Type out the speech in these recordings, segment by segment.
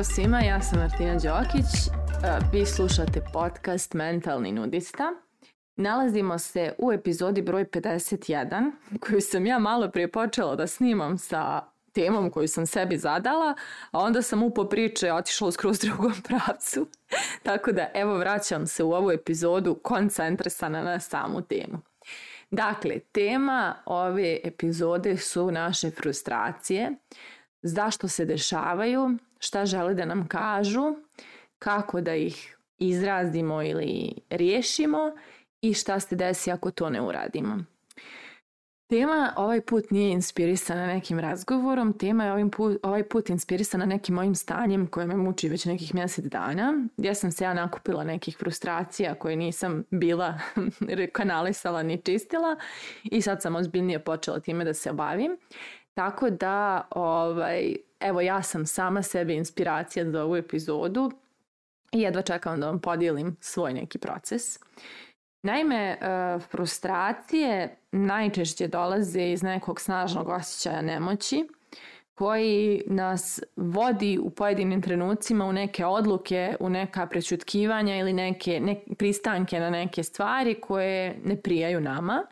Pozdrav svima, ja sam Martina Đokić. E, vi slušate podcast Mentalni nudista. Nalazimo se u epizodi broj 51, koju sam ja malo prije počela da snimam sa temom koju sam sebi zadala, a onda sam upo priče otišla skroz drugom pravcu. Tako da, evo, vraćam se u ovu epizodu koncentrisana na samu temu. Dakle, tema ove epizode su naše frustracije, zašto se dešavaju, šta žele da nam kažu, kako da ih izrazimo ili riješimo i šta se desi ako to ne uradimo. Tema ovaj put nije inspirisana nekim razgovorom, tema je ovim put, ovaj put inspirisana nekim mojim stanjem koje me muči već nekih mjesec dana. Ja sam se ja nakupila nekih frustracija koje nisam bila kanalisala ni čistila i sad sam ozbiljnije počela time da se obavim. Tako da, ovaj, evo ja sam sama sebi inspiracija za ovu epizodu i jedva čekam da vam podijelim svoj neki proces. Naime, eh, frustracije najčešće dolaze iz nekog snažnog osjećaja nemoći koji nas vodi u pojedinim trenucima u neke odluke, u neka prećutkivanja ili neke ne, pristanke na neke stvari koje ne prijaju nama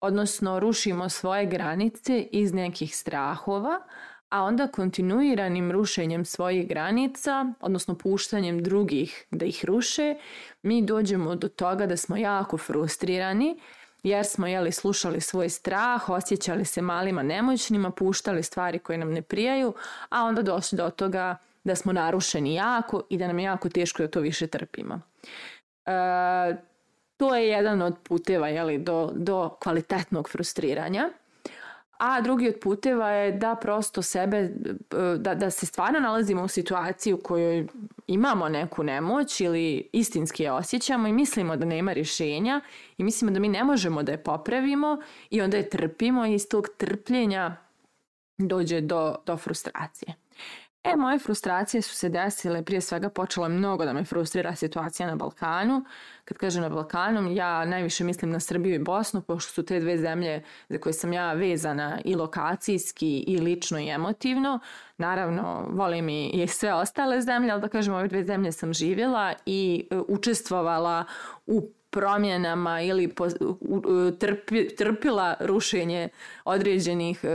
odnosno rušimo svoje granice iz nekih strahova, a onda kontinuiranim rušenjem svojih granica, odnosno puštanjem drugih da ih ruše, mi dođemo do toga da smo jako frustrirani, jer smo jeli slušali svoj strah, osjećali se malima nemoćnima, puštali stvari koje nam ne prijaju, a onda došli do toga da smo narušeni jako i da nam je jako teško da to više trpimo. E, To je jedan od puteva jeli, do, do kvalitetnog frustriranja. A drugi od puteva je da prosto sebe, da, da se stvarno nalazimo u situaciji u kojoj imamo neku nemoć ili istinski je osjećamo i mislimo da nema rješenja i mislimo da mi ne možemo da je popravimo i onda je trpimo i iz tog trpljenja dođe do, do frustracije. E, moje frustracije su se desile, prije svega počela mnogo da me frustrira situacija na Balkanu. Kad kažem na Balkanu, ja najviše mislim na Srbiju i Bosnu, pošto su te dve zemlje za koje sam ja vezana i lokacijski i lično i emotivno. Naravno, volim i, i sve ostale zemlje, ali da kažem, ove dve zemlje sam živjela i e, učestvovala u promjenama ili po, trpi, trpila rušenje određenih e,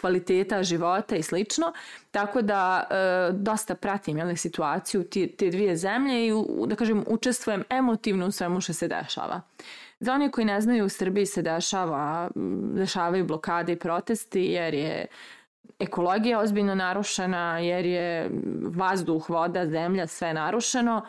kvaliteta života i slično. Tako da e, dosta pratim jel, situaciju te, te dvije zemlje i da kažem učestvujem emotivno u svemu što se dešava. Za one koji ne znaju, u Srbiji se dešava, dešavaju blokade i protesti jer je ekologija ozbiljno narušena, jer je vazduh, voda, zemlja, sve narušeno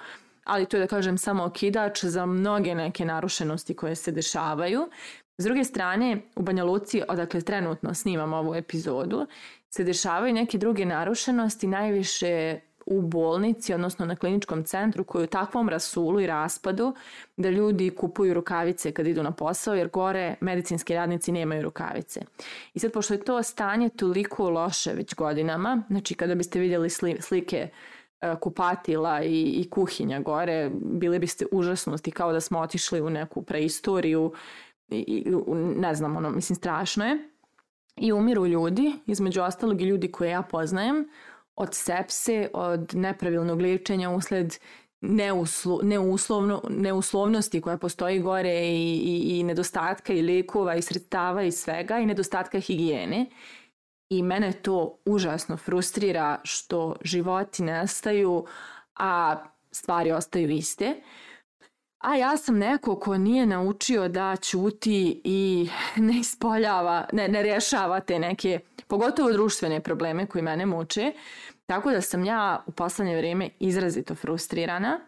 ali to je da kažem samo okidač za mnoge neke narušenosti koje se dešavaju. S druge strane, u Banja Luci, odakle trenutno snimam ovu epizodu, se dešavaju neke druge narušenosti, najviše u bolnici, odnosno na kliničkom centru koji je u takvom rasulu i raspadu da ljudi kupuju rukavice kad idu na posao jer gore medicinski radnici nemaju rukavice. I sad pošto je to stanje toliko loše već godinama, znači kada biste vidjeli slike E, kupatila i, i kuhinja gore, bili biste užasnuti kao da smo otišli u neku preistoriju i, i ne znam, ono, mislim, strašno je. I umiru ljudi, između ostalog i ljudi koje ja poznajem, od sepse, od nepravilnog liječenja usled neuslo, neuslovno, neuslovnosti koja postoji gore i, i, i nedostatka i lijekova i sredstava i svega i nedostatka higijene i mene to užasno frustrira što životi nestaju, a stvari ostaju iste. A ja sam neko ko nije naučio da ćuti i ne ispoljava, ne, ne rješava te neke, pogotovo društvene probleme koji mene muče. Tako da sam ja u poslednje vreme izrazito frustrirana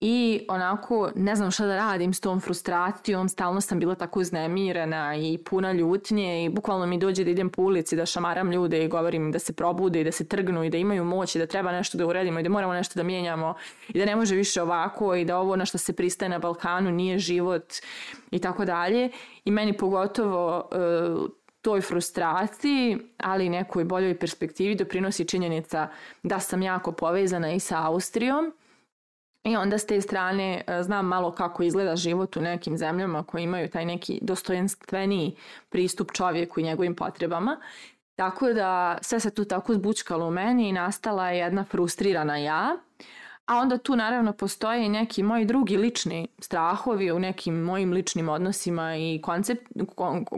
i onako ne znam šta da radim s tom frustracijom, stalno sam bila tako uznemirena i puna ljutnje i bukvalno mi dođe da idem po ulici, da šamaram ljude i govorim da se probude i da se trgnu i da imaju moć i da treba nešto da uredimo i da moramo nešto da mijenjamo i da ne može više ovako i da ovo na što se pristaje na Balkanu nije život i tako dalje. I meni pogotovo uh, toj frustraciji, ali i nekoj boljoj perspektivi doprinosi činjenica da sam jako povezana i sa Austrijom I onda s te strane e, znam malo kako izgleda život u nekim zemljama koji imaju taj neki dostojanstveniji pristup čovjeku i njegovim potrebama. Tako da sve se tu tako zbučkalo u meni i nastala je jedna frustrirana ja. A onda tu naravno postoje i neki moji drugi lični strahovi u nekim mojim ličnim odnosima i koncept,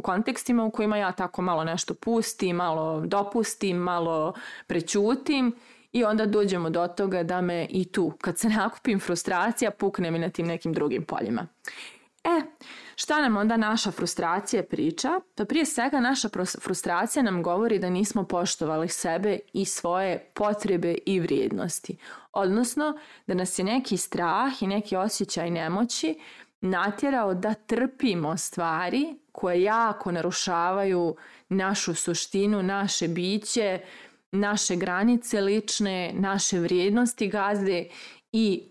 kontekstima u kojima ja tako malo nešto pustim, malo dopustim, malo prećutim I onda dođemo do toga da me i tu, kad se nakupim frustracija, pukne mi na tim nekim drugim poljima. E, šta nam onda naša frustracija priča? Pa prije svega naša frustracija nam govori da nismo poštovali sebe i svoje potrebe i vrijednosti. Odnosno, da nas je neki strah i neki osjećaj nemoći natjerao da trpimo stvari koje jako narušavaju našu suštinu, naše biće, naše granice lične, naše vrijednosti gazde i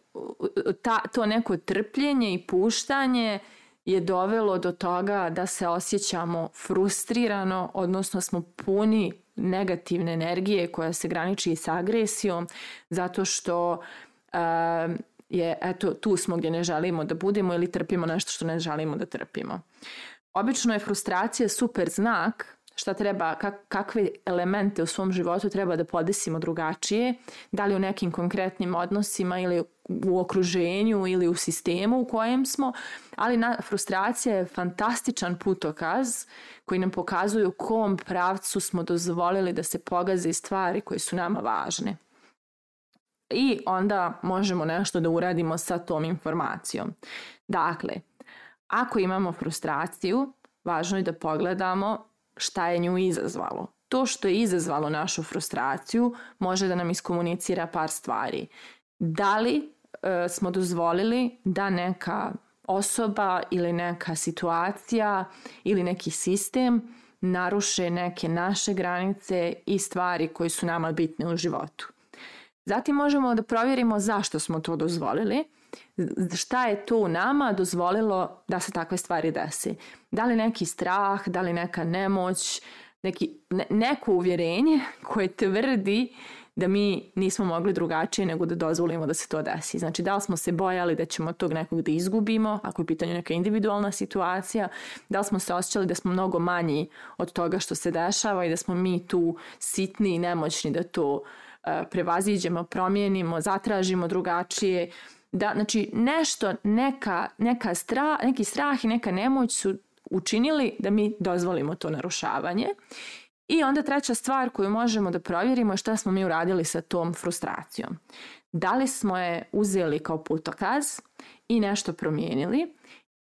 ta, to neko trpljenje i puštanje je dovelo do toga da se osjećamo frustrirano, odnosno smo puni negativne energije koja se graniči sa agresijom, zato što e, je, eto, tu smo gdje ne želimo da budemo ili trpimo nešto što ne želimo da trpimo. Obično je frustracija super znak šta treba, kak, kakve elemente u svom životu treba da podesimo drugačije, da li u nekim konkretnim odnosima ili u okruženju ili u sistemu u kojem smo, ali na, frustracija je fantastičan putokaz koji nam pokazuju u kom pravcu smo dozvolili da se pogaze stvari koje su nama važne. I onda možemo nešto da uradimo sa tom informacijom. Dakle, ako imamo frustraciju, važno je da pogledamo šta je nju izazvalo. To što je izazvalo našu frustraciju može da nam iskomunicira par stvari. Da li e, smo dozvolili da neka osoba ili neka situacija ili neki sistem naruše neke naše granice i stvari koje su nama bitne u životu. Zatim možemo da provjerimo zašto smo to dozvolili – šta je to u nama dozvolilo da se takve stvari desi. Da li neki strah, da li neka nemoć, neki, ne, neko uvjerenje koje tvrdi da mi nismo mogli drugačije nego da dozvolimo da se to desi. Znači, da li smo se bojali da ćemo tog nekog da izgubimo, ako je pitanje neka individualna situacija, da li smo se osjećali da smo mnogo manji od toga što se dešava i da smo mi tu sitni i nemoćni da to uh, prevaziđemo, promijenimo, zatražimo drugačije, da znači nešto neka, neka stra, neki strah i neka nemoć su učinili da mi dozvolimo to narušavanje. I onda treća stvar koju možemo da provjerimo je šta smo mi uradili sa tom frustracijom. Da li smo je uzeli kao putokaz i nešto promijenili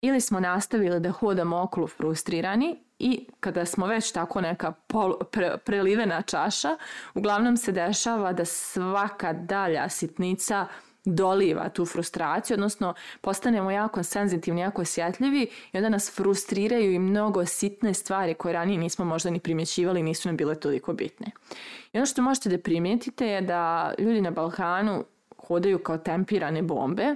ili smo nastavili da hodamo okolo frustrirani i kada smo već tako neka pol, pre, prelivena čaša, uglavnom se dešava da svaka dalja sitnica doliva tu frustraciju, odnosno postanemo jako senzitivni, jako osjetljivi i onda nas frustriraju i mnogo sitne stvari koje ranije nismo možda ni primjećivali, nisu nam bile toliko bitne. I ono što možete da primijetite je da ljudi na Balkanu hodaju kao tempirane bombe,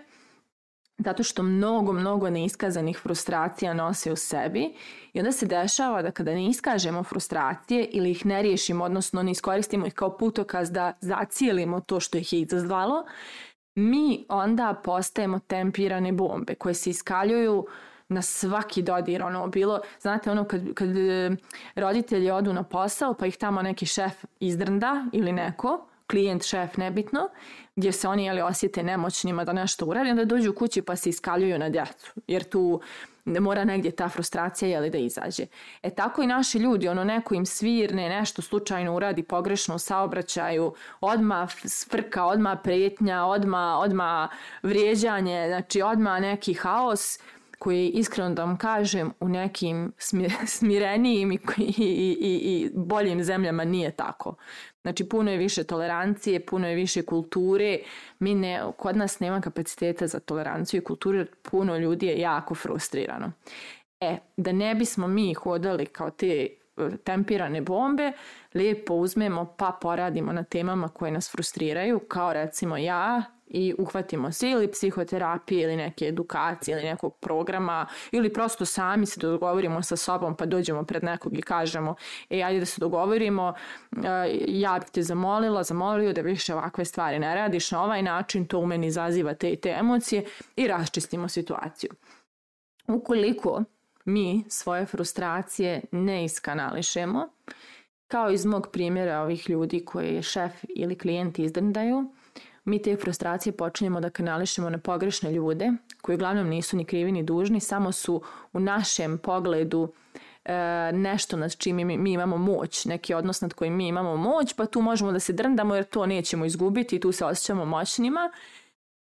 zato što mnogo, mnogo neiskazanih frustracija nose u sebi i onda se dešava da kada ne iskažemo frustracije ili ih ne riješimo, odnosno ne iskoristimo ih kao putokaz da zacijelimo to što ih je izazvalo, mi onda postajemo tempirane bombe koje se iskaljuju na svaki dodir, ono, bilo, znate, ono, kad, kad eh, roditelji odu na posao, pa ih tamo neki šef izdrnda ili neko, klijent, šef, nebitno, gdje se oni jeli, osjete nemoćnima da nešto urade, onda dođu kući pa se iskaljuju na djecu, jer tu mora negdje ta frustracija jeli, da izađe. E tako i naši ljudi, ono neko im svirne, nešto slučajno uradi pogrešno u saobraćaju, odma svrka, odma prijetnja, odma, odma vrijeđanje, znači odma neki haos, koji iskreno da vam kažem u nekim smirenijim i, i, i, i boljim zemljama nije tako. Znači puno je više tolerancije, puno je više kulture. Mi ne, kod nas nema kapaciteta za toleranciju i kulturu, puno ljudi je jako frustrirano. E, da ne bismo mi hodali kao te e, tempirane bombe, lijepo uzmemo pa poradimo na temama koje nas frustriraju, kao recimo ja i uhvatimo se ili psihoterapije ili neke edukacije ili nekog programa ili prosto sami se dogovorimo sa sobom pa dođemo pred nekog i kažemo e ajde da se dogovorimo e, ja bih te zamolila, zamolio da više ovakve stvari ne radiš na ovaj način, to u meni izaziva te i te emocije i raščistimo situaciju. Ukoliko mi svoje frustracije ne iskanališemo, kao iz mog primjera ovih ljudi koje je šef ili klijenti izdrndaju, mi te frustracije počinjemo da kanališemo na pogrešne ljude, koji uglavnom nisu ni krivi ni dužni, samo su u našem pogledu e, nešto nad čim mi, imamo moć, neki odnos nad kojim mi imamo moć, pa tu možemo da se drndamo jer to nećemo izgubiti i tu se osjećamo moćnima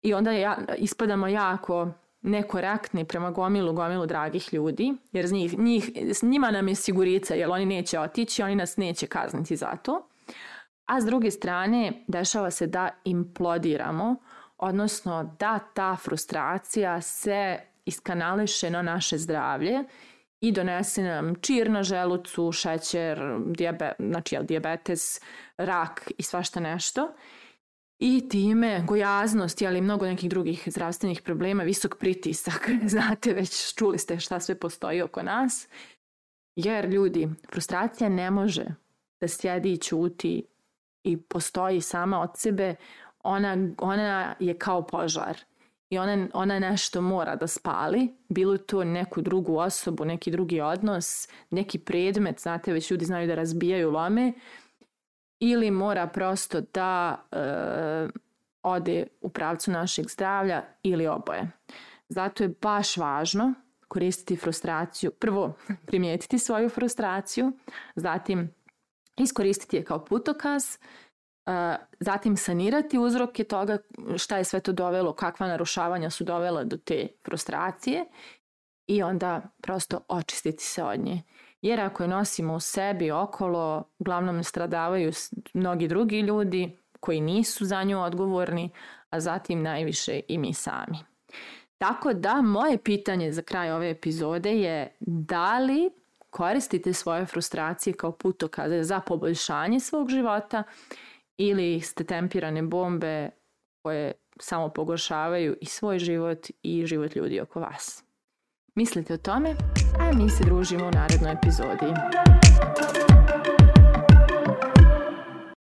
i onda ja, ispadamo jako nekorektni prema gomilu, gomilu dragih ljudi, jer njih, njih, s njima nam je sigurica, jer oni neće otići, oni nas neće kazniti za to a s druge strane dešava se da implodiramo, odnosno da ta frustracija se iskanališe na naše zdravlje i donese nam čir na želucu, šećer, diabe, znači, jel, diabetes, rak i svašta nešto. I time gojaznost, ali mnogo nekih drugih zdravstvenih problema, visok pritisak, znate već, čuli ste šta sve postoji oko nas. Jer ljudi, frustracija ne može da sjedi i ćuti i postoji sama od sebe, ona, ona je kao požar i ona, ona nešto mora da spali, bilo to neku drugu osobu, neki drugi odnos, neki predmet, znate, već ljudi znaju da razbijaju lome, ili mora prosto da e, ode u pravcu našeg zdravlja ili oboje. Zato je baš važno koristiti frustraciju, prvo primijetiti svoju frustraciju, zatim iskoristiti je kao putokaz, zatim sanirati uzroke toga šta je sve to dovelo, kakva narušavanja su dovela do te frustracije i onda prosto očistiti se od nje. Jer ako je nosimo u sebi okolo, uglavnom stradavaju mnogi drugi ljudi koji nisu za nju odgovorni, a zatim najviše i mi sami. Tako da moje pitanje za kraj ove epizode je da li koristite svoje frustracije kao putokaze za poboljšanje svog života ili ste tempirane bombe koje samo pogoršavaju i svoj život i život ljudi oko vas. Mislite o tome, a mi se družimo u narednoj epizodi.